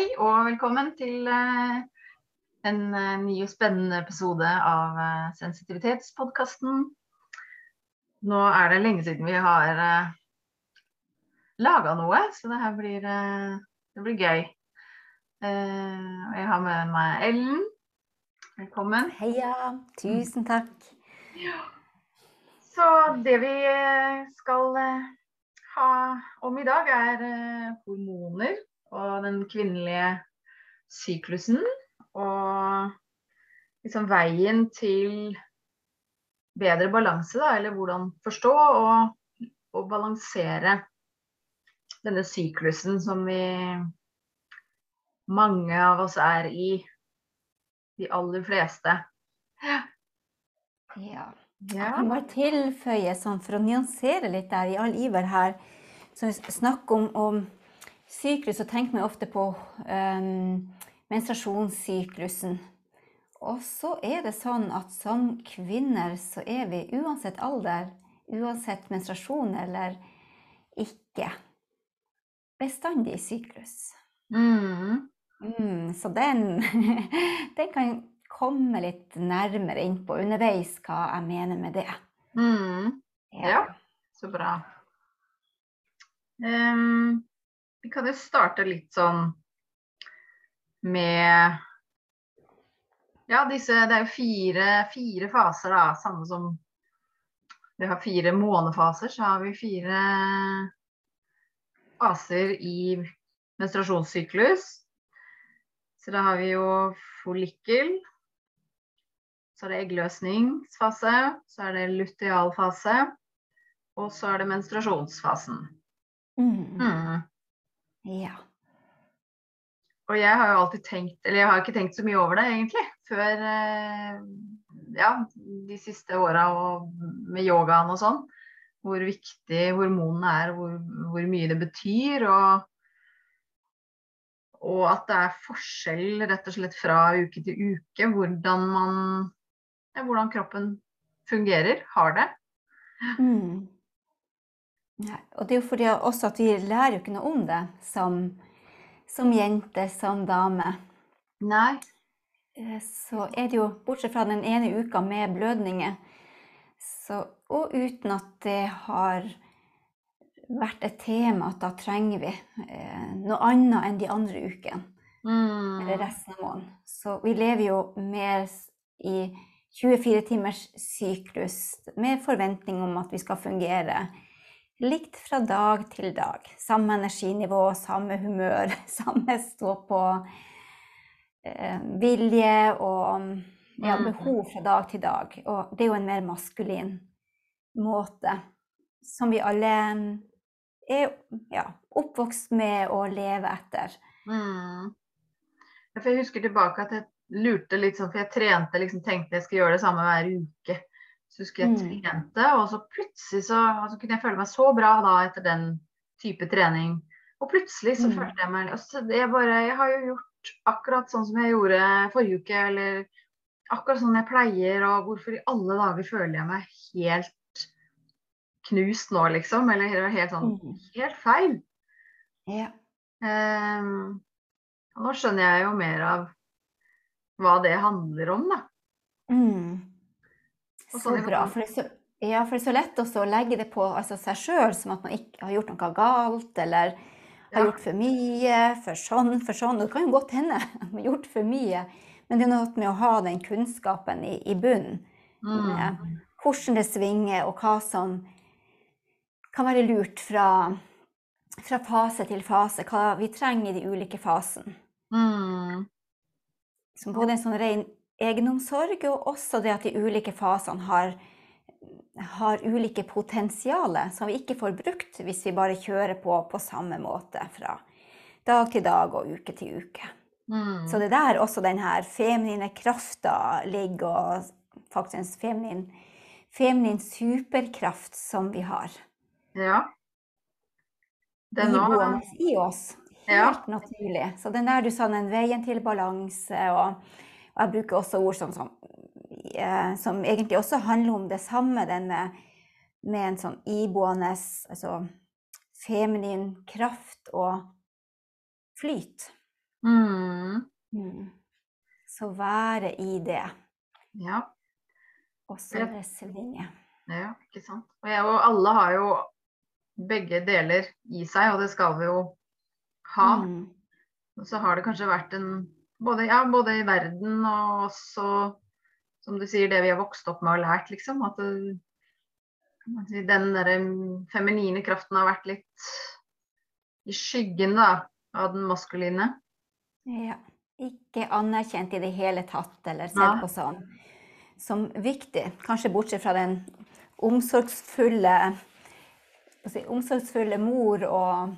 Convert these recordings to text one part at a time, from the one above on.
Hei og velkommen til eh, en eh, ny og spennende episode av eh, Sensitivitetspodkasten. Nå er det lenge siden vi har laga noe, så det her blir, det blir gøy. jeg har med meg Ellen. Velkommen. Heia. Tusen takk. Så det vi skal ha om i dag, er hormoner og den kvinnelige syklusen. Og liksom veien til bedre balanse, da, eller hvordan forstå og, og balansere denne syklusen som vi mange av oss er i. De aller fleste. Ja. ja. Jeg kan bare tilføye sånn for å nyansere litt der i all iver her. Så snakk om, om syklus, så tenker vi ofte på um, menstruasjonssyklusen. Og så er det sånn at som kvinner så er vi uansett alder, uansett menstruasjon eller ikke, bestandig i syklus. Mm. Mm, så den, den kan komme litt nærmere inn på underveis hva jeg mener med det. Mm. Ja. ja. så bra. Um, vi kan jo starte litt sånn med Ja, disse Det er jo fire, fire faser, da. Samme som vi har fire månefaser, så har vi fire faser i menstruasjonssyklus. Så da har vi jo follikkel. Så er det eggløsningsfase. Så er det lutealfase. Og så er det menstruasjonsfasen. Mm. Mm. Ja. Og jeg har jo alltid tenkt, eller jeg har ikke tenkt så mye over det egentlig, før eh, ja, de siste åra med yogaen og sånn. Hvor viktig hormonene er, hvor, hvor mye det betyr. Og, og, at det er forskjell rett og slett fra uke til uke hvordan man ja, Hvordan kroppen fungerer, har det. Mm. Nei, og det er jo fordi også at vi lærer jo ikke noe om det som, som jente, som dame. Nei. Eh, så er det jo, bortsett fra den ene uka med blødninger, så, og uten at det har vært et tema at da trenger vi eh, noe annet enn de andre ukene. Mm. Eller resten av måneden. Så vi lever jo mer i 24 timers syklus med forventning om at vi skal fungere likt fra dag til dag. Samme energinivå, samme humør, samme stå på eh, vilje og ja, mm. behov fra dag til dag. Og det er jo en mer maskulin måte som vi alle er ja, oppvokst med å leve etter. Mm. Jeg husker tilbake at jeg lurte litt sånn, for jeg trente liksom, tenkte jeg skulle gjøre det samme hver uke. Så husker jeg mm. trente, og så plutselig så altså, kunne jeg føle meg så bra da etter den type trening. Og plutselig så mm. følte jeg meg altså, jeg, bare, jeg har jo gjort akkurat sånn som jeg gjorde forrige uke, eller akkurat sånn jeg pleier, og hvorfor i alle dager føler jeg meg helt knust nå, liksom? Eller helt sånn mm. helt feil. Ja. Um, og nå skjønner jeg jo mer av hva det handler om, da. Mm. Så bra. For det, er så, ja, for det er så lett å legge det på altså, seg sjøl som at man ikke har gjort noe galt, eller har gjort for mye, for sånn, for sånn. Og det kan jo godt hende at man har gjort for mye, men det er noe med å ha den kunnskapen i, i bunnen. Mm. Hvordan det svinger, og hva som kan være lurt fra, fra fase til fase. Hva vi trenger i de ulike fasene. Mm. Som både en sånn ren egenomsorg, og også det at de ulike fasene har, har ulike potensialer som vi ikke får brukt hvis vi bare kjører på på samme måte fra dag til dag og uke til uke. Mm. Så det er der også den her feminine krafta ligger, og faktisk feminin, feminin superkraft som vi har. Ja. Den Iboende i oss. Helt ja. naturlig. Så den der du sa, den veien til balanse og og jeg bruker også ord som, som, eh, som, egentlig også handler om det samme, den med, en sånn iboende altså feminin kraft og flyt. Mm. Mm. Så være i det. Ja. Også wrestlinge. Ja, ikke sant. Og, jeg, og alle har jo begge deler i seg, og det skal vi jo ha. Mm. Og så har det kanskje vært en både, ja, både i verden og også, som du sier, det vi har vokst opp med og lært, liksom. At man si, den derre feminine kraften har vært litt i skyggen, da, av den maskuline. Ja. Ikke anerkjent i det hele tatt, eller sett på som, som viktig. Kanskje bortsett fra den omsorgsfulle si, omsorgsfulle mor og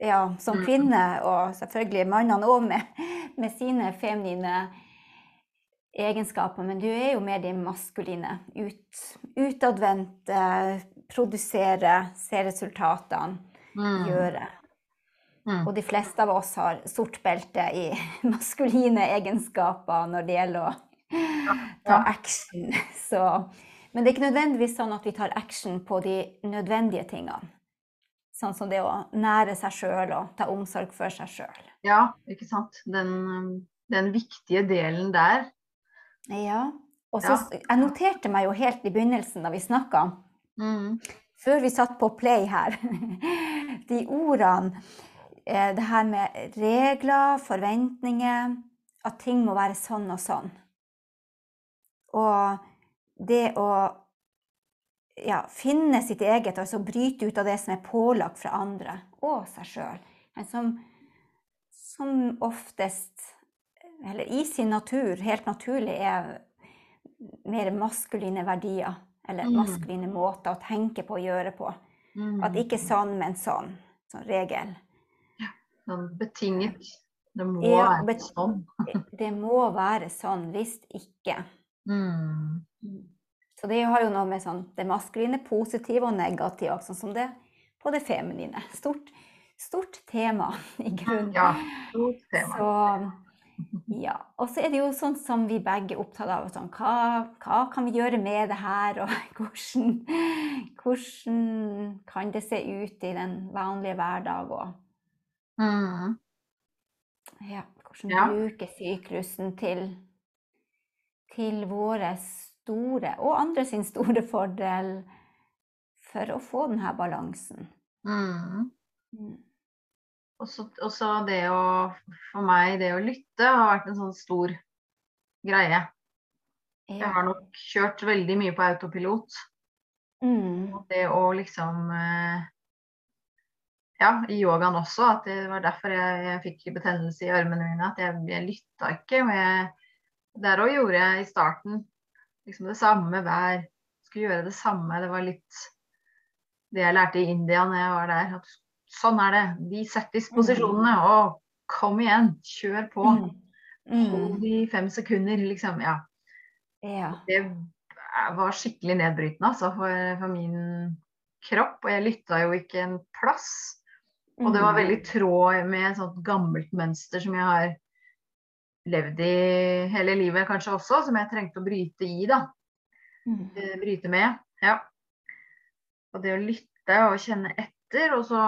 ja, som Mm. kvinne, og selvfølgelig mannene òg med, med sine feminine egenskaper. Men du er jo mer de maskuline. Ut, utadvendte, produsere, se resultatene, Mm. gjøre. Mm. Og de fleste av oss har sort belte i maskuline egenskaper når det gjelder å ta Ja. action. Så, men det er ikke nødvendigvis sånn at vi tar action på de nødvendige tingene. Sånn som det å nære seg sjøl og ta omsorg for seg sjøl. Ja, ikke sant. Den, den viktige delen der. Ja. Og så, jeg noterte meg jo helt i begynnelsen da vi snakka, Mm. før vi satt på play her, de ordene eh, Det her med regler, forventninger, at ting må være sånn og sånn. Og det å ja, finne sitt eget, altså bryte ut av det som er pålagt fra andre og seg sjøl. Som, som oftest, eller i sin natur, helt naturlig er mer maskuline verdier. Eller Mm. maskuline måter å tenke på og gjøre på. Mm. At ikke sånn, men sånn. Som regel. Sånn betinget. Det må Ja, være sånn. Det må være sånn, hvis ikke. Mm. Så det har jo noe med sånn, det maskuline, positive og negative, sånn som det på det feminine. Stort, stort tema i grunnen. Ja, stort tema. Så, ja. Og så er det jo sånn som vi begge er opptatt av. Sånn, hva, hva kan vi gjøre med det her, og hvordan, hvordan kan det se ut i den vanlige hverdag? Og Mm. ja, hvordan Ja. bruke syklusen til, til våre store, og andre sin store fordel, for å få denne balansen. Mm. Mm. Og så og så det å For meg, det å lytte har vært en sånn stor greie. Jeg har nok kjørt veldig mye på autopilot. Mm. Og det å liksom eh, Ja, i yogaen også. At det var derfor jeg, jeg fikk betennelse i armene mine. At jeg, jeg lytta ikke. Men jeg, der òg gjorde jeg i starten liksom det samme hver Skulle gjøre det samme. Det var litt det jeg lærte i India når jeg var der. At sånn er det. De settisposisjonene. Og kom igjen, kjør på. Mm. Hold Mm. fem sekunder, liksom. Ja. Ja. Det var skikkelig nedbrytende altså, for, for min kropp. Og jeg lytta jo ikke en plass. Og det var Mm. veldig tråd med et sånt gammelt mønster som jeg har levd i hele livet kanskje også, som jeg trengte å bryte i, da. Mm. Eh, Bryte med. Ja. Og det å lytte og kjenne etter, og så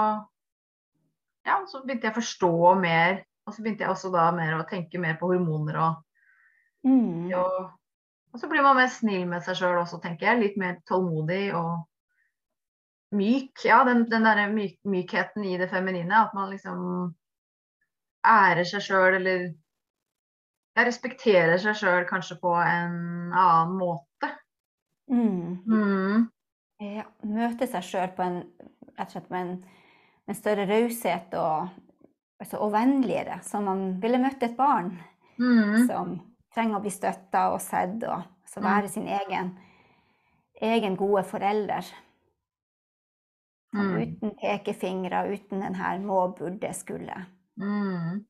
Ja, så begynte jeg å forstå mer. Og så begynte jeg også da mer å tenke mer på hormoner og Mm. og, og så blir man mer snill med seg sjøl også, tenker jeg. Litt mer tålmodig og myk. Ja, den, den derre myk, mykheten i det feminine. At man liksom ærer seg sjøl, eller ja, respekterer seg sjøl kanskje på en annen måte. Mm. Mm. Ja, møte seg sjøl på en, med en, en større raushet og, altså, og vennligere, som man ville møtt et barn Mm. som trenger å bli støtta og sett, og så Mm. være sin egen, egen gode forelder. Mm. Uten pekefingre, uten den her må, burde, skulle. Mm.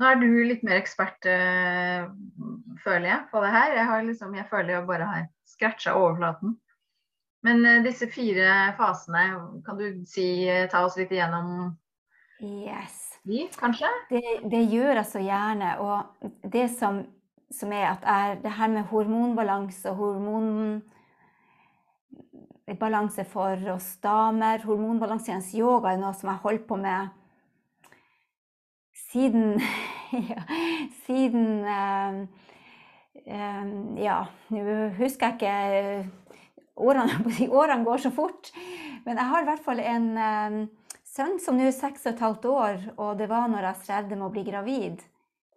Nå er du litt mer ekspert, eh, føler jeg, på det her. Jeg, har liksom, jeg føler jeg bare har scratcha overflaten. Men eh, disse fire fasene, kan du si, eh, ta oss litt igjennom Yes. de, kanskje? Det, det gjør jeg så gjerne. Og det som, som er at er det her med hormonbalanse og hormonbalanse for oss damer Hormonbalanserende yoga er noe som jeg har holdt på med siden Siden uh, uh, Ja, nå husker jeg ikke årene, årene går så fort. Men jeg har i hvert fall en sønn som nå er seks og et halvt år, og det var når jeg strevde med å bli gravid.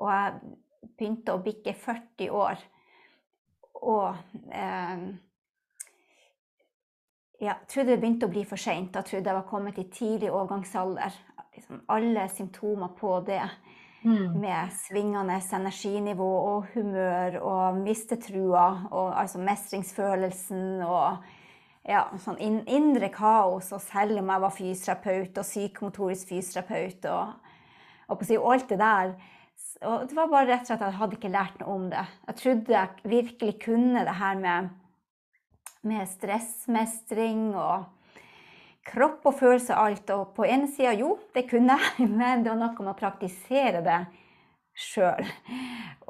Og jeg begynte å bikke 40 år. Og eh, jeg trodde det begynte å bli for seint. Jeg trodde jeg var kommet i tidlig overgangsalder. Liksom alle symptomer på det. Mm. Med svingende energinivå og humør og mistetrua og altså mestringsfølelsen og ja, sånn in indre kaos. Og selv om jeg var fysioterapeut og psykomotorisk fysioterapeut og, og, og alt det der. Og det var bare rett og slett at jeg hadde ikke lært noe om det. Jeg trodde jeg virkelig kunne det her med med stressmestring og kropp og følelse alt. Og på ene sida, jo, det kunne jeg, men det var noe med å praktisere det sjøl.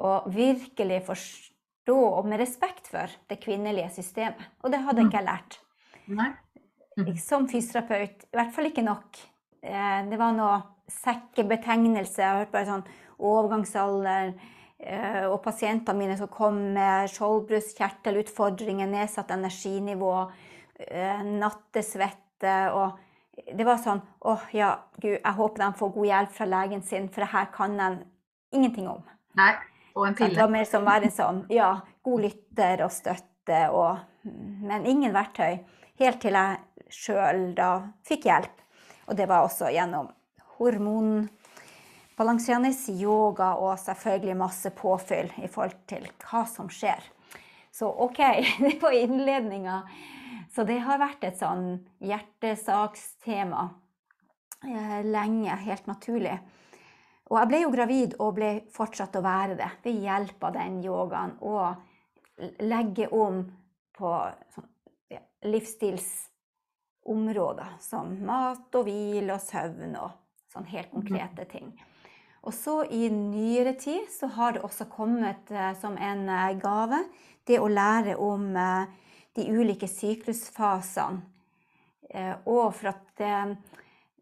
Og virkelig forstå, og med respekt for, det kvinnelige systemet. Og det hadde ikke jeg lært. Nei. Mm. Som fysioterapeut, i hvert fall ikke nok. Eh, det var noe sekkebetegnelse. Jeg hørte bare sånn overgangsalder Eh, og pasientene mine som kom med skjoldbruskkjertelutfordringer, nedsatt energinivå, eh, nattesvette og Det var sånn åh, ja, gud, jeg håper de får god hjelp fra legen sin, for det her kan de ingenting om. Nei, og en pille. Det var mer som å være en sånn, ja, god lytter og støtte, og, men ingen verktøy. Helt til jeg sjøl da fikk hjelp. Og det var også gjennom hormon balanserende yoga og selvfølgelig masse påfyll i forhold til hva som skjer. Så OK, det var innledninga. Så det har vært et sånn hjertesakstema eh, lenge, helt naturlig. Og jeg ble jo gravid og ble fortsatt å være det ved hjelp av den yogaen. Og legge om på sånn, ja, livsstilsområder som mat og hvile og søvn og sånn helt konkrete ting. Og så i nyere tid så har det også kommet eh, som en eh, gave det å lære om eh, de ulike syklusfasene. Eh, og for at det,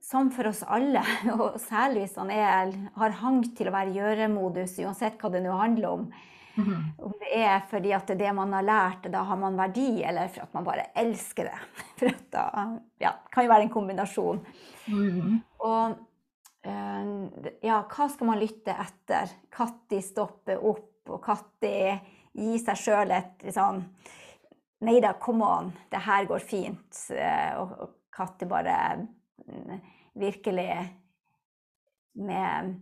som for oss alle, og særlig hvis man er, har hang til å være gjøremodus, uansett hva det nå handler om, mm -hmm. om det er fordi at det er det man har lært, da har man verdi, eller for at man bare elsker det. For at da, ja, kan jo være en kombinasjon. Mm -hmm. Og Eh, ja, hva skal man lytte etter? Når stopper opp, og når gir seg sjøl et liksom Nei da, come on, det her går fint. Eh, og Katte bare mm, virkelig med,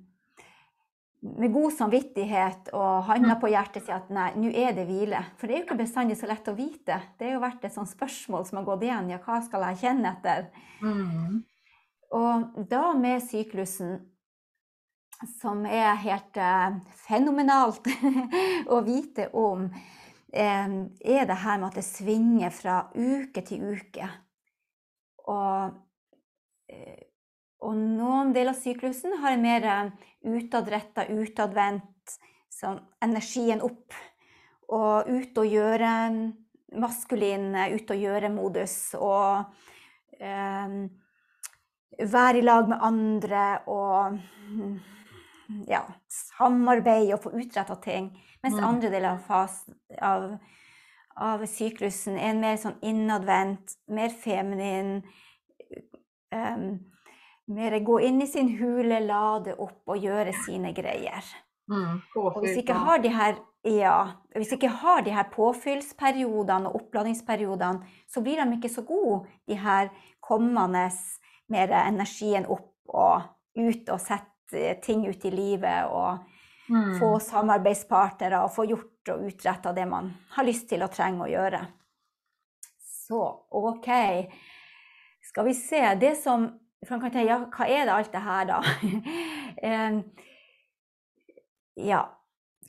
med god samvittighet og handa på hjertet sier at nei, nå er det hvile. For det er jo ikke bestandig så lett å vite. Det har jo vært et sånt spørsmål som har gått igjen. Ja, hva skal jeg kjenne etter? Mm. Og da med syklusen, som er helt eh, fenomenalt å vite om, er det her med at det svinger fra uke til uke. Og, eh, og noen deler av syklusen har en mer eh, utadretta, utadvendt sånn energien opp. Og ut og gjøre maskulin, ut og gjøre-modus. Og eh, være i lag med andre og ja, samarbeide og få utretta ting. Mens mm. andre deler av, fasen, av, av, syklusen er mer sånn innadvendt, mer feminin. Um, mer gå inn i sin hule, lade opp og gjøre sine greier. Mm, og hvis ikke har de her ja, hvis ikke har de her påfyllsperiodene og oppladingsperiodene, så blir de ikke så gode, de her kommende mer energien opp og ut og sette ting ut i livet og mm. få samarbeidspartnere og få gjort og utretta det man har lyst til og trenger å gjøre. Så OK. Skal vi se Det som Frank kan tenke, ja, hva er det alt det her, da? ja,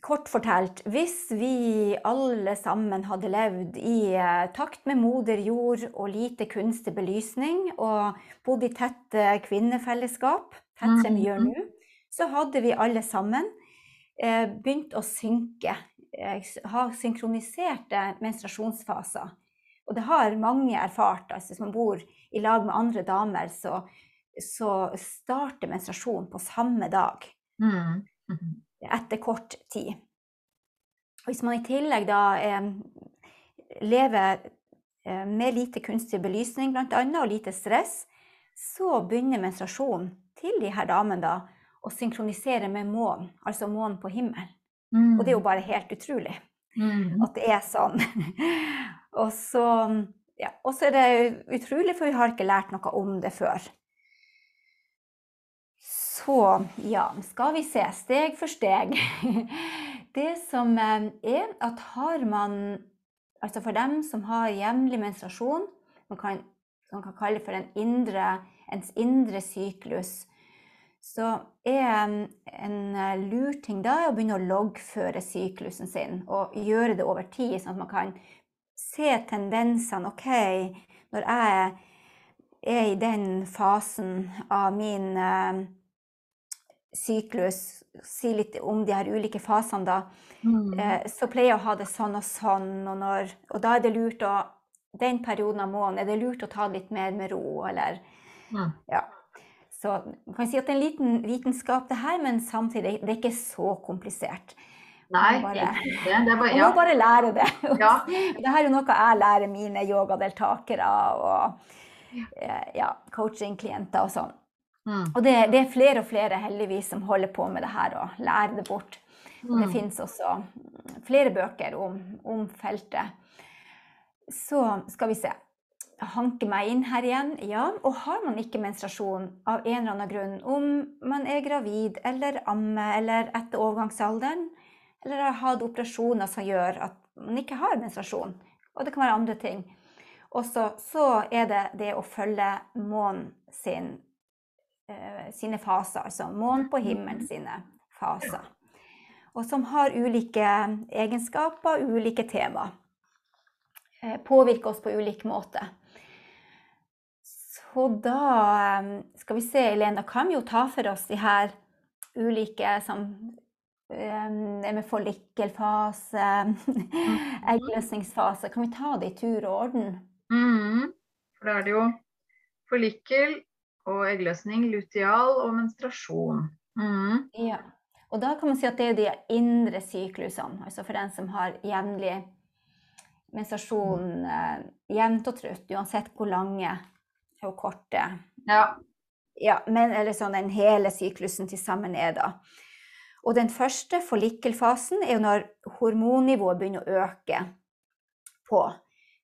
Kort fortalt, hvis vi alle sammen hadde levd i eh, takt med moder jord og lite kunstig belysning, og bodd i tette kvinnefellesskap, tett som vi gjør mm. nå, så hadde vi alle sammen begynt å synke. Eh, ha synkroniserte menstruasjonsfaser. Og det har mange erfart. altså Hvis man bor i lag med andre damer, så, så starter menstruasjonen på samme dag. Mm. Etter kort tid. Hvis man i tillegg da eh, lever eh, med lite kunstig belysning bl.a. og lite stress, så begynner menstruasjonen til de her damene da å synkronisere med månen, altså månen på himmelen. Mm. Og det er jo bare helt utrolig Mm. at det er sånn. og, så, ja, er det utrolig, for vi har ikke lært noe om det før. Så ja, skal vi se. Steg for steg. Det som eh, er at har man Altså for dem som har jevnlig menstruasjon, man kan, man kan kalle det for en indre, ens indre syklus, så er en eh, lur ting da å begynne å loggføre syklusen sin og gjøre det over tid, sånn at man kan se tendensene. OK, når jeg er i den fasen av min uh, syklus, si litt om de her ulike fasene, da, Mm. eh, så pleier jeg å ha det sånn og sånn. Og, når, og da er det lurt å Den perioden av måneden er det lurt å ta det litt mer med ro, eller Mm. Ja. Så man kan si at det er en liten vitenskap, det her, men samtidig det er ikke så komplisert. Nei, Man bare-. Det bare, Man ja. må bare lære det. Ja. Dette er er noe jeg lærer mine yogadeltakere og eh, ja, coaching-klienter og sånn. Mm. Og det, det er flere og flere heldigvis som holder på med det her og lærer det bort. Og det Mm. finnes også flere bøker om, om feltet. Så skal vi se. Hanke meg inn her igjen. Ja, og har man ikke menstruasjon av en eller annen grunn, om man er gravid eller ammer eller etter overgangsalderen, eller har hatt operasjoner som gjør at man ikke har menstruasjon, og det kan være andre ting, også, så er det det å følge månen sin, eh, sine faser, altså månen på himmelen sine faser og som har ulike egenskaper, ulike tema. Eh, Påvirker oss på ulik måte. Så da eh, skal vi se, Elena, kan vi jo ta for oss de her ulike som eh, det med forlikkelfase, eggløsningsfase. Kan vi ta det i tur og orden? Mm. For da er det jo forlikkel og eggløsning, luteal og menstruasjon. Mm. Ja. Og da kan man si at det er de indre syklusene, altså for den som har jevnlig menstruasjon eh, jevnt og trutt, uansett hvor lange og korte Ja. ja, men, eller sånn den hele syklusen til sammen er, da. Og den første forlikkelfasen er jo når hormonnivået begynner å øke på.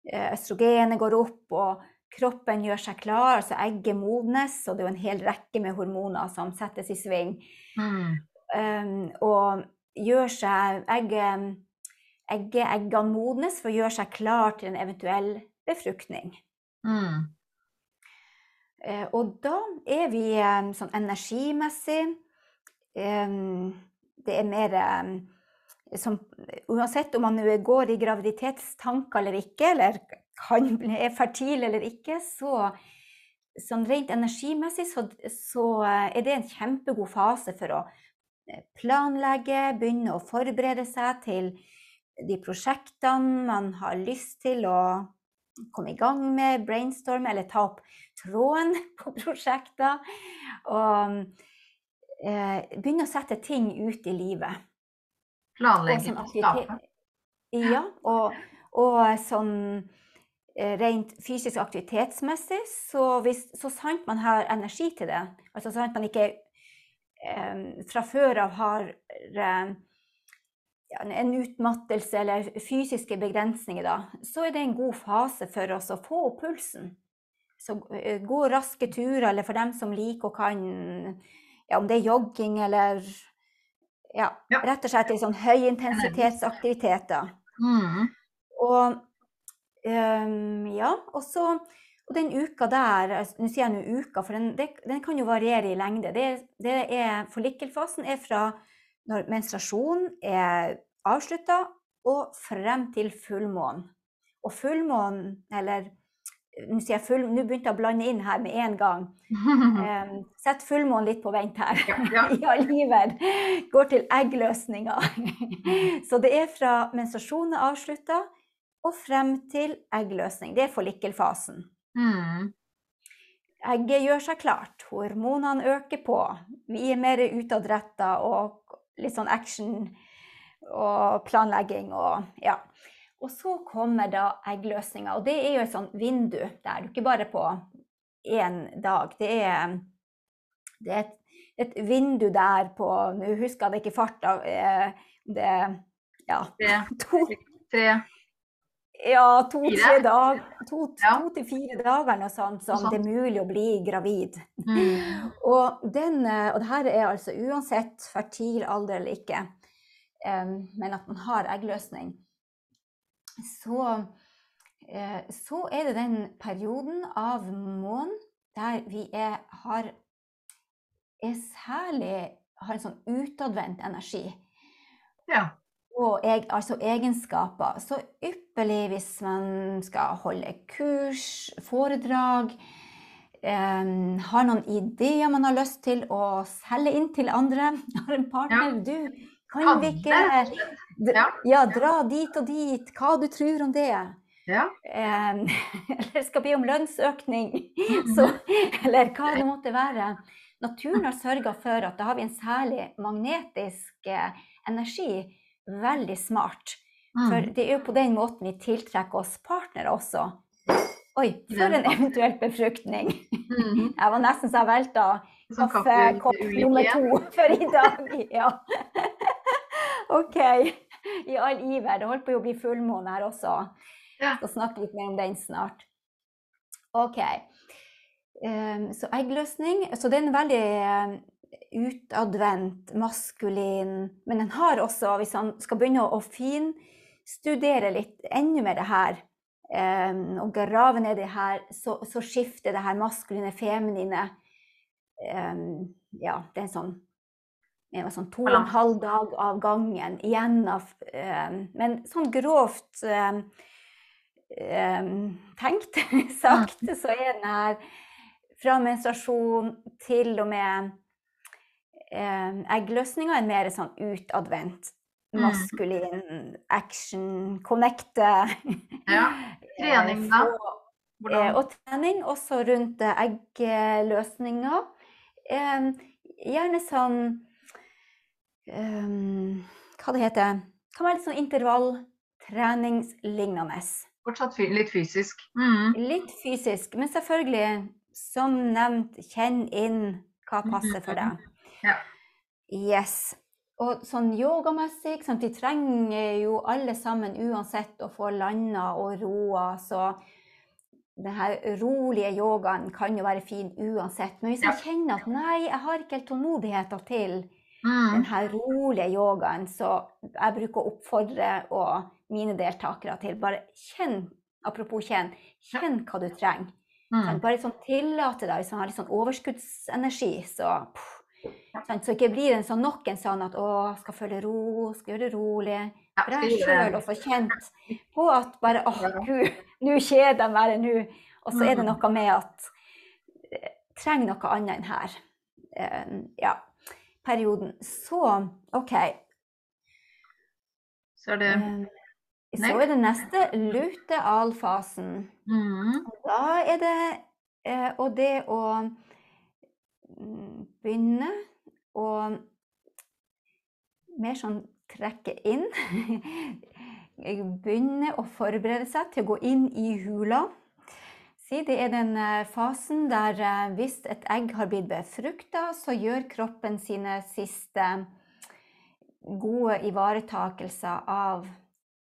Eh, Østrogenet går opp, og kroppen gjør seg klar, altså egget modnes, og det er jo en hel rekke med hormoner som settes i sving. Mm. Um, og gjør seg egget, egget, Eggene modnes for å gjøre seg klar til en eventuell befruktning. Mm. Eh, og da er vi eh, sånn energimessig eh, Det er mer som, Uansett om man går i graviditetstanker eller ikke, eller kan, er fertil eller ikke, så sånn rent energimessig så, så er det en kjempegod fase for å planlegge, begynne å forberede seg til de prosjektene man har lyst til å komme i gang med, brainstorme eller ta opp tråden på prosjekter. Og eh, begynne å sette ting ut i livet. Planlegge og skape. Ja, og, og sånn rent fysisk aktivitetsmessig, så, hvis, så sant man har energi til det, altså sant man ikke eh, fra før av har eh, en utmattelse eller fysiske begrensninger, da, så er det en god fase for oss å få opp pulsen. Så eh, gå raske turer, eller for dem som liker og kan ja, Om det er jogging eller ja, Ja. rett og slett sånn høyintensitetsaktiviteter. Mm. Og um, ja, og så og den uka der, altså, nå sier jeg nå uka, for den, det, den kan jo variere i lengde. Det, det er, Forlikkelfasen er fra når menstruasjonen er avslutta og frem til fullmånen. Og fullmånen, eller nå sier jeg full, nå begynte jeg å blande inn her med en gang. Um, Sett fullmånen litt på vent her. Ja, ja. I alliver. Går til eggløsninga. Så det er fra mensasjonen er avslutta og frem til eggløsning. Det er forlikkelfasen. Mm. egget gjør seg klart, hormonene øker på, vi er mer utadretta og litt sånn action og planlegging og ja. Og så kommer da eggløsninga, og det er jo et sånt vindu der du ikke bare på én dag. Det er, det er et, et, vindu der på Nå husker jeg det ikke farta. Eh, det ja, to, tre ja, to-tre dager. To, to, til fire dager noe sånt som det er mulig å bli gravid. Mm. og, den, eh, og det her er altså uansett fertil alder eller ikke, um, men at man har eggløsning, så, uh, så er det den perioden av månen der vi er, har er særlig har en sånn utadvendt energi. Ja og eg, altså egenskaper. Så ypperlig hvis man skal holde kurs, foredrag, eh, har noen ideer man har lyst til å selge inn til andre. Har en partner. Ja. Du, kan vi ikke ja. ja. dra dit og dit? Hva du tror om det? Ja. Eh, eller skal be om lønnsøkning. Så, eller hva det måtte være. Naturen har sørga for at da har vi en særlig magnetisk eh, energi veldig smart. For mm. det er jo på den måten vi tiltrekker oss partnere også. Oi, for en eventuell befruktning. Mm. Jeg var nesten så jeg velta kaffekopp nummer to for i dag. Ja. OK. I all iver. Det holdt på å bli fullmåne her også. Skal snakke litt mer om den snart. OK. Um, så eggløsning Så det er en veldig utadvendt, maskulin. Men den har også, hvis han skal begynne å finstudere litt enda mer det her, um, og grave ned det her, så, så skifter det her maskuline, feminine um, Ja, det er sånn en sånn to og en halv dag av gangen igjen av eh, Men sånn grovt tenkt sagt, så er den her fra menstruasjon til og med eh, eggløsninga er mer sånn utadvendt. Mm. Maskulin, action, connecte. Ja. Trening, da? Eh, og trening også rundt eggløsninga. Eh, gjerne sånn um, Hva det heter Kan være litt sånn intervalltreningslignende. Fortsatt litt fysisk? Mm. Litt fysisk, men selvfølgelig, som nevnt, kjenn inn hva passer for deg. Ja. Yes. Og sånn yogamessig, sant? vi trenger jo alle sammen uansett å få landa og roa. Så denne rolige yogaen kan jo være fin uansett. Men hvis man kjenner at nei, jeg har ikke helt tålmodigheten til mm. denne rolige yogaen, så jeg bruker å oppfordre og mine deltakere til bare kjenn, apropos kjenn, kjenn hva du trenger. Mm. Bare sånn tillate deg, hvis man har litt sånn overskuddsenergi, så pff, Sånn, så ikke blir en sånn, nok en sånn at å, skal føle ro, skal gjøre det rolig. For jeg sjøl også kjent på at bare åh, gud, nå kjeder jeg meg nå. Og så er det mm. noe med at jeg eh, trenger noe annet enn her. Ja, perioden. Så OK. Så er det Så er det neste lutealfasen. Mm. Da er det uh, Og det å begynne å mer sånn trekke inn. Begynne å forberede seg til å gå inn i hula. Si det er den eh, fasen der eh, hvis et egg har blitt befrukta, så gjør kroppen sine siste gode ivaretakelser av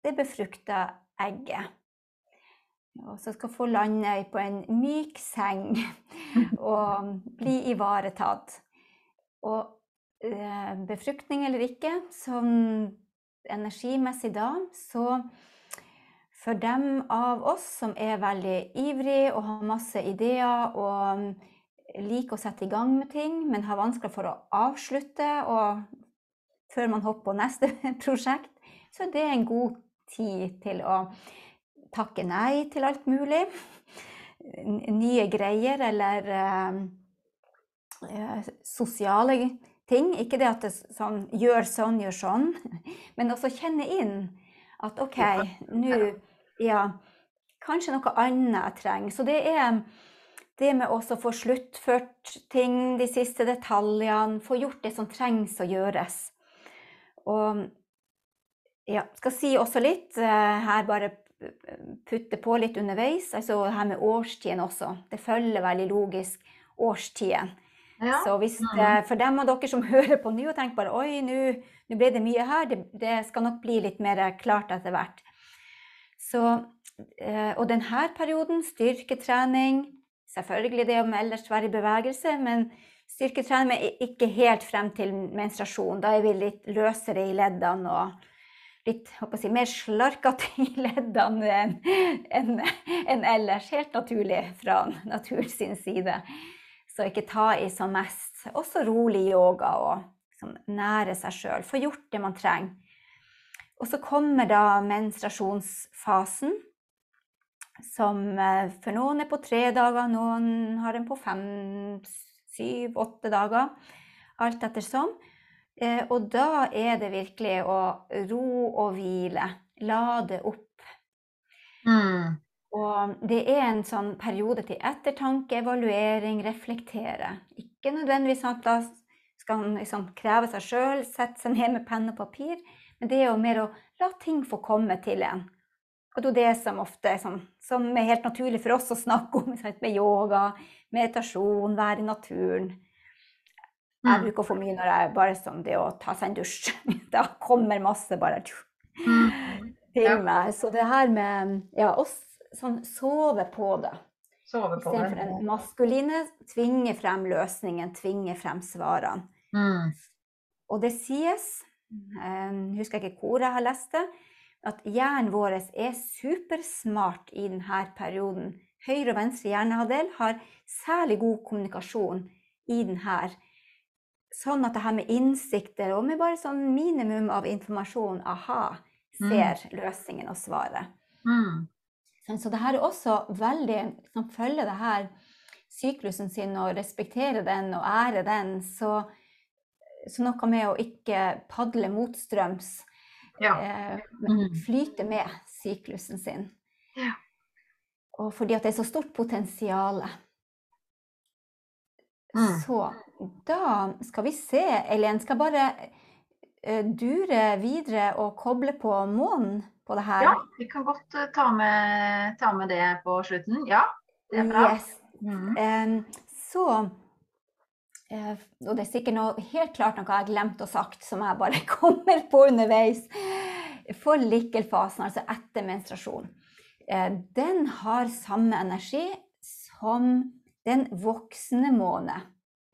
det befrukta egget. Og så skal få lande på en myk seng og bli ivaretatt. Og eh, befruktning eller ikke, sånn energimessig da, så for dem av oss som er veldig ivrig og har masse ideer og liker å sette i gang med ting, men har vanskelig for å avslutte og før man hopper på neste prosjekt, så det er en god tid til å takke nei til alt mulig. Nye greier eller eh, sosiale ting. Ikke det at det sånn gjør sånn, gjør sånn, men også kjenne inn at OK, nå Ja, kanskje noe annet jeg trenger. Så det er det med å få sluttført ting, de siste detaljene, få gjort det som trengs å gjøres. Og ja, skal si også litt eh, her, bare putte på litt underveis, altså her med årstiden også. Det følger veldig logisk årstiden. Ja. Så hvis det, mm. for dem av dere som hører på nå og tenker bare oi, nå ble det mye her, det, det, skal nok bli litt mer klart etter hvert. Så, eh, og denne perioden, styrketrening, Selvfølgelig det om ellers være i bevegelse, men styrketrening er ikke helt frem til menstruasjon. Da er vi litt løsere i leddene og litt si, mer slarkete i leddene enn en, en ellers. Helt naturlig fra naturens side. Så ikke ta i som mest. Også rolig yoga og liksom, nære seg sjøl. Få gjort det man trenger. Og så kommer da menstruasjonsfasen som eh, for noen er på tre dager, noen har den på fem, syv, åtte dager. Alt ettersom. Eh, og da er det virkelig å ro og hvile. Lade opp. Mm. Og det er en sånn periode til ettertanke, evaluering, reflektere. Ikke nødvendigvis at da skal man liksom kreve seg sjøl, sette seg ned med penn og papir, men det er jo mer å la ting få komme til en. Og det er det som ofte er sånn, som er helt naturlig for oss å snakke om, med yoga, meditasjon, være i naturen. Jeg mm. bruker å få mye når jeg bare som det å ta seg en dusj. Da kommer masse bare mm. til meg. Så det her med ja, oss sånn sove på det. Sove på Istedenfor den maskuline tvinge frem løsningen, tvinge frem svarene. Mm. Og det sies, jeg husker ikke hvor jeg har lest det, at hjernen vår er supersmart i denne perioden. Høyre og venstre hjernehalvdel har særlig god kommunikasjon i denne. Sånn at det her med innsikter og med bare sånn minimum av informasjon, aha, ser mm. løsningen og svaret. Mm. Sånn, så det her er også veldig Som følger det her syklusen sin og respekterer den og ærer den, så, så noe med å ikke padle motstrøms ja. Eh, mm. flyte med syklusen sin. Ja. Og fordi at det er så stort potensial. Mm. Så da skal vi se, Eileen. Skal bare uh, dure videre og koble på månen på det her. Ja, vi kan godt uh, ta, med, ta, med, det på slutten. Ja, det er bra. Yes. Mm. Um, så Eh, og det er sikkert noe helt klart noe jeg har glemt å sagt, som jeg bare kommer på underveis. Forlikkelfasen, altså etter menstruasjon, eh, den har samme energi som den voksne måne.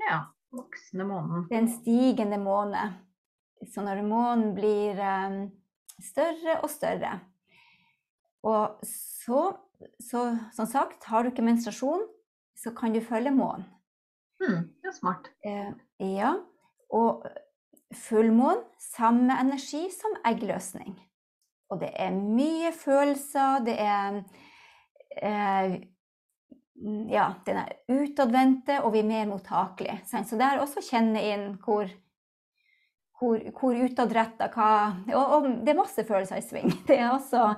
Ja, voksne månen. Den stigende måne. Så når månen blir um, større og større Og så, så, som sagt, har du ikke menstruasjon, så kan du følge månen. Mm, det er smart. Eh, ja. Og fullmåne, samme energi som eggløsning. Og det er mye følelser, det er eh, Ja, den er utadvendte, og vi er mer mottakelige. Så det er også å kjenne inn hvor hvor, hvor utadretta hva og, og, det er masse følelser i sving. Det er også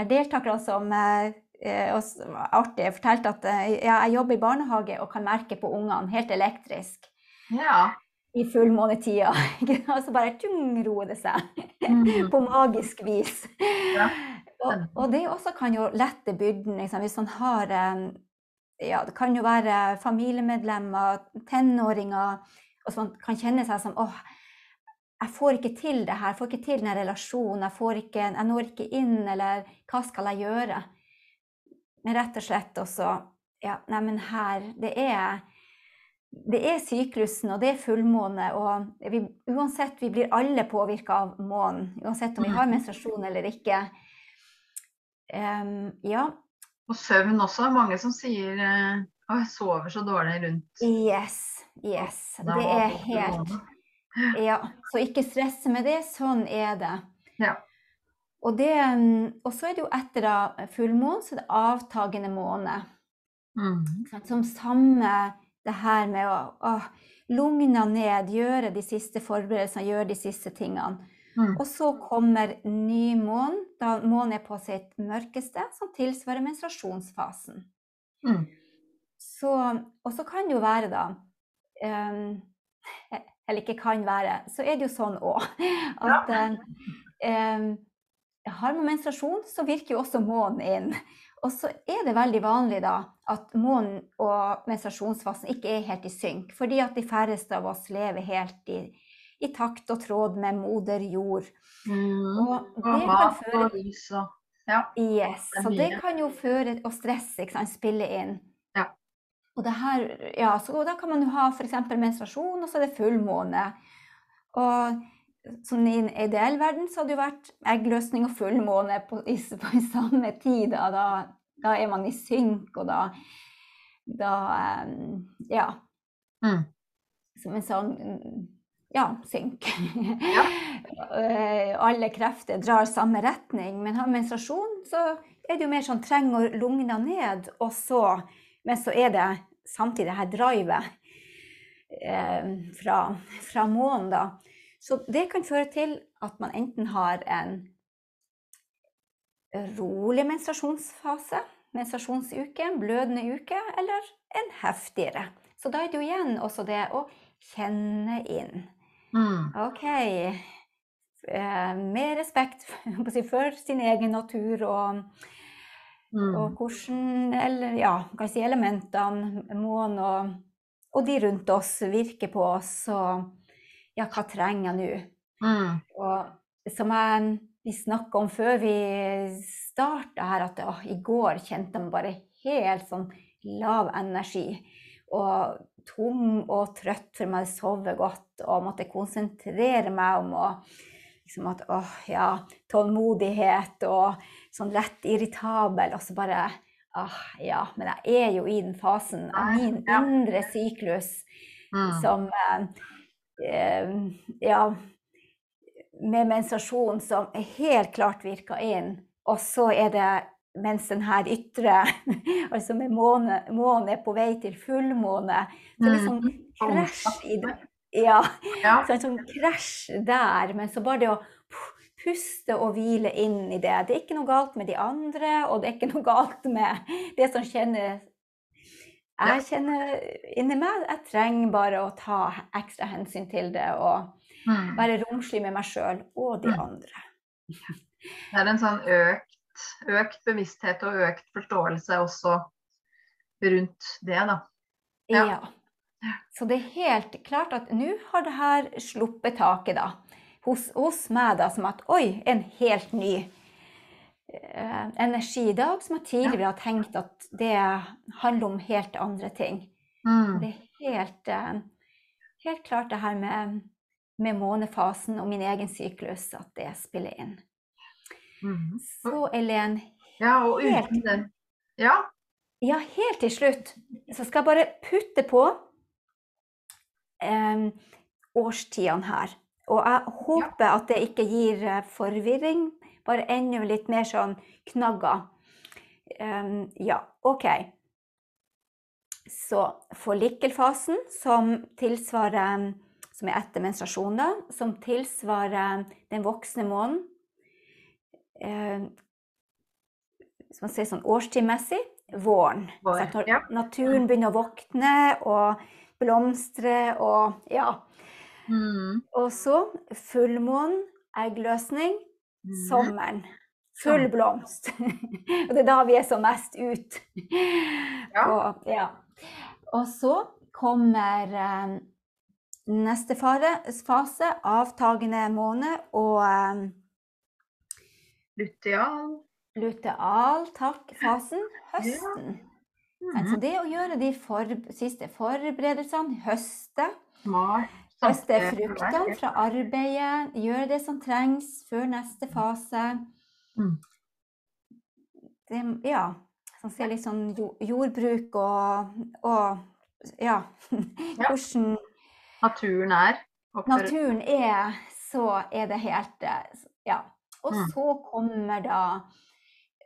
er deltakere som Eh, artig. Jeg fortalte at eh, ja, jeg jobber i barnehage og kan merke på ungene helt elektrisk. Ja. I fullmånetida. og så bare tjung, roer det seg. Mm. på magisk vis. Ja. Og, og, det også kan jo lette byrden. Liksom. Hvis man har eh, ja, Det kan jo være familiemedlemmer, tenåringer, og som kan kjenne seg som åh, jeg får ikke til det her, jeg får ikke til den relasjonen, jeg, ikke, jeg når ikke inn, eller hva skal jeg gjøre? Rett og slett også Ja, neimen her Det er det er syklusen, og det er fullmåne. Og vi, uansett, vi blir alle påvirka av månen. Uansett om vi har menstruasjon eller ikke. Um, ja. Og søvn også. Mange som sier at jeg sover så dårlig rundt Yes. Yes. Det er helt Ja. Så ikke stresse med det. Sånn er det. Ja. Og, det, og, så er det jo etter da fullmåne, så er det avtagende måne. Mm. Som samme det her med å, å lugne ned, gjøre de siste forberedelsene, gjøre de siste tingene. Mm. Og så kommer ny måne, da månen er på sitt mørkeste, som tilsvarer menstruasjonsfasen. Mm. Så, og så kan det jo være, da um, Eller ikke kan være, så er det jo sånn òg at ja. um, har man menstruasjon, så virker jo også månen inn. Og så er det veldig vanlig da at månen og menstruasjonsfasen ikke er helt i synk, fordi at de færreste av oss lever helt i, i takt og tråd med moder jord. Mm. Og det kan føre ja. Yes, så det kan jo føre Og stress ikke sant, spille inn. Ja. Og, her, ja, så da kan man jo ha f.eks. menstruasjon, og så er det fullmåne. Og sånn I en ideell verden så hadde det jo vært eggløsning og fullmåne på, i, på samme tid. Da, da, da, er man i synk, og da, da um, Ja. Mm. Som en sånn ja, synk. Ja. Eh, alle krefter drar samme retning. Men har menstruasjon, så er det jo mer sånn trenger lungene ned, og så Men så er det samtidig det her drivet eh, fra, fra månen, da. Så det kan føre til at man enten har en rolig menstruasjonsfase, menstruasjonsuke, blødende uke, eller en heftigere. Så da er det jo igjen også det å kjenne inn. Mm. OK. Eh, med respekt for sin egen natur og, mm. og hvordan eller, ja, kan si elementene, månen og, og, de rundt oss virker på oss. Og ja, hva trenger jeg nå? Mm. Og som jeg, vi snakka om før vi starta her, at å, i går kjente jeg meg bare helt sånn lav energi. Og tom og trøtt, for meg, sove godt og måtte konsentrere meg om å liksom at åh, ja, tålmodighet og sånn lett irritabel. Og så bare åh, ja, men jeg er jo i den fasen av min indre syklus mm. som eh, eh, Ja, med menstruasjon som helt klart virker inn. Og så er det mens den her ytre, altså med måne, måne på vei til fullmåne Så liksom krasj i det. Ja, ja. Så en sånn krasj der. Men så bare det å puste og hvile inn i det. Det er ikke noe galt med de andre, og det er ikke noe galt med det som kjenner Jeg kjenner inni meg Jeg trenger bare å ta ekstra hensyn til det og mm. være romslig med meg sjøl og de mm. andre. Det er en sånn økt økt bevissthet og økt forståelse også rundt det, da. Ja. ja. Så det er helt klart at nå har det her sluppet taket, da. Hos, hos, meg, da, som at oi, en helt ny energi i dag, som jeg tidligere har tenkt at det handler om helt andre ting. Mm. Det er helt, eh, helt klart det her med, med månefasen og min egen syklus, at det spiller inn. Mm. Så Elen Ja, den Ja? Ja, helt til slutt så skal jeg bare putte på eh, årstidene her. Og jeg håper ja. at det ikke gir eh, forvirring, bare enda litt mer sånn knagger. Um, ja, OK. Så forlikkelfasen, som tilsvarer som er etter menstruasjon, da, som tilsvarer den voksne måneden, eh, som man sier sånn årstidmessig, våren. Vår, når ja. naturen begynner å våkne og blomstre og ja. Mm. Og så fullmånen, eggløsning. Sommeren. Full blomst. og det er da vi er som mest ut. ja. Og, ja. og så kommer eh, neste fase, avtagende måned, og eh, Luteal. Luteal, takk. Fasen høsten. Ja. Mm Altså det å gjøre de for, siste forberedelsene, høste. Høste fruktene fra arbeidet, gjøre det som trengs før neste fase. Mm. Det, ja, som ser litt sånn jordbruk og, og ja, hvordan Naturen er. Naturen er, så er det helt Ja. Og mm. så kommer da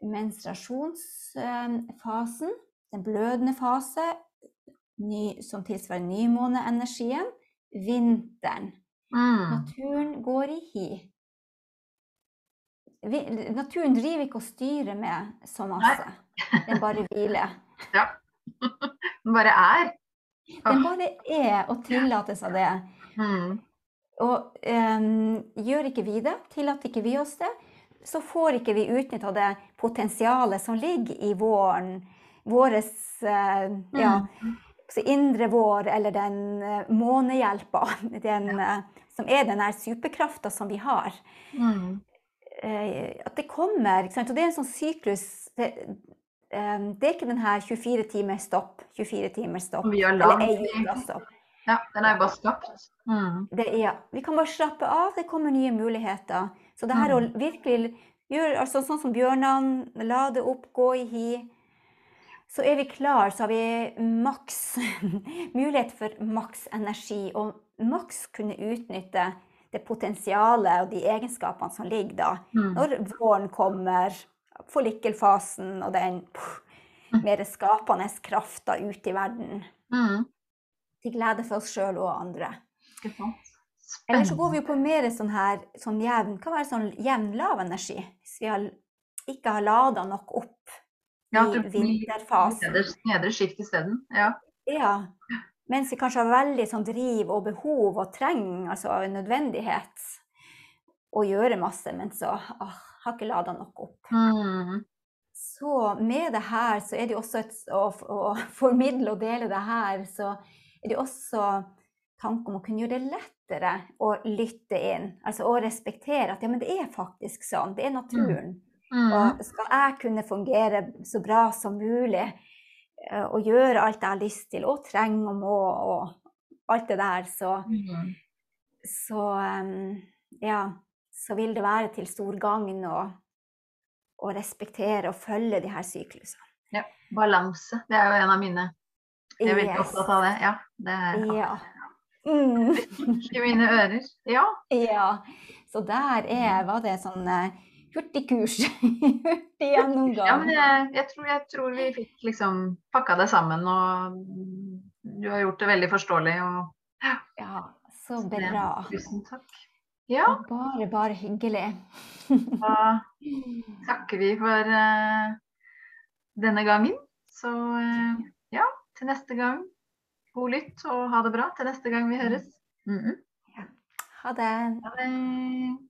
menstruasjonsfasen, den blødende fase, ny, som tilsvarer nymåneenergien. Vinteren. Mm. Naturen går i hi. Vi, naturen driver ikke og styrer med så masse. Den bare hviler. Ja. Den bare er. Den bare er, og tillater seg det. Mm. Og um, gjør ikke vi det, tillater ikke vi oss det, så får ikke vi utnytta det potensialet som ligger i våren, våres uh, ja, mm. Indre vår, eller den uh, månehjelpa, den, uh, som er den superkrafta som vi har. Mm. at det kommer. ikke sant? Og det er en sånn syklus det, det er ikke den her 24 timer stopp, 24 timer stopp. Vi har eller ei uke stopp. Ja, den er bare skapt. Mm. Det, ja. Vi kan bare slappe av, det kommer nye muligheter. Så det her mm. å virkelig gjøre altså sånn som bjørnene, lade opp, gå i hi, så er vi klar, så har vi maks mulighet for maks energi og maks kunne utnytte det potensialet og de egenskapene som ligger da. Mm. Når våren kommer, forlikkelfasen og den pff, mm. mer skapende krafta ute i verden. Mm til glede for oss sjøl og andre. Eller så går vi jo på mer sånn her sånn jevn kan være sånn jevn lav energi? Hvis vi har, ikke har lada nok opp ja, i vinterfasen. Nedre sjikt isteden. Ja. ja. Mens vi kanskje har veldig sånn driv og behov og trenger, altså nødvendighet, å gjøre masse, men så åh, har ikke lada nok opp. Mm. Så med det her så er det jo også et, å, å formidle og dele det her, så er det jo også tanke om å kunne gjøre det lettere å lytte inn. Altså å respektere at ja, men det er faktisk sånn. Det er naturen. Mm. Mm. Og skal jeg kunne fungere så bra som mulig eh, og gjøre alt jeg har lyst til og trenger og må og alt det der, så, mm. så um, ja, så vil det være til stor gagn å, respektere og følge de her syklusene. Ja, balanse. Det er jo en av mine jeg er veldig yes. opptatt av det. Ja. Det er ja. Mm. i mine ører. Ja. ja. Så der er, var det sånn uh, hurtigkurs. Hurtig gjennomgang. Ja, men jeg, jeg, tror, jeg, tror, vi fikk liksom pakka det sammen, og du har gjort det veldig forståelig. Og, ja. ja, så bra. Tusen takk. Ja. Bare, bare hyggelig. da takker vi for uh, denne gangen. Så uh, ja til neste gang. God lytt og ha det bra til neste gang vi høres. Mm -mm. ja. Ha det. Ha det.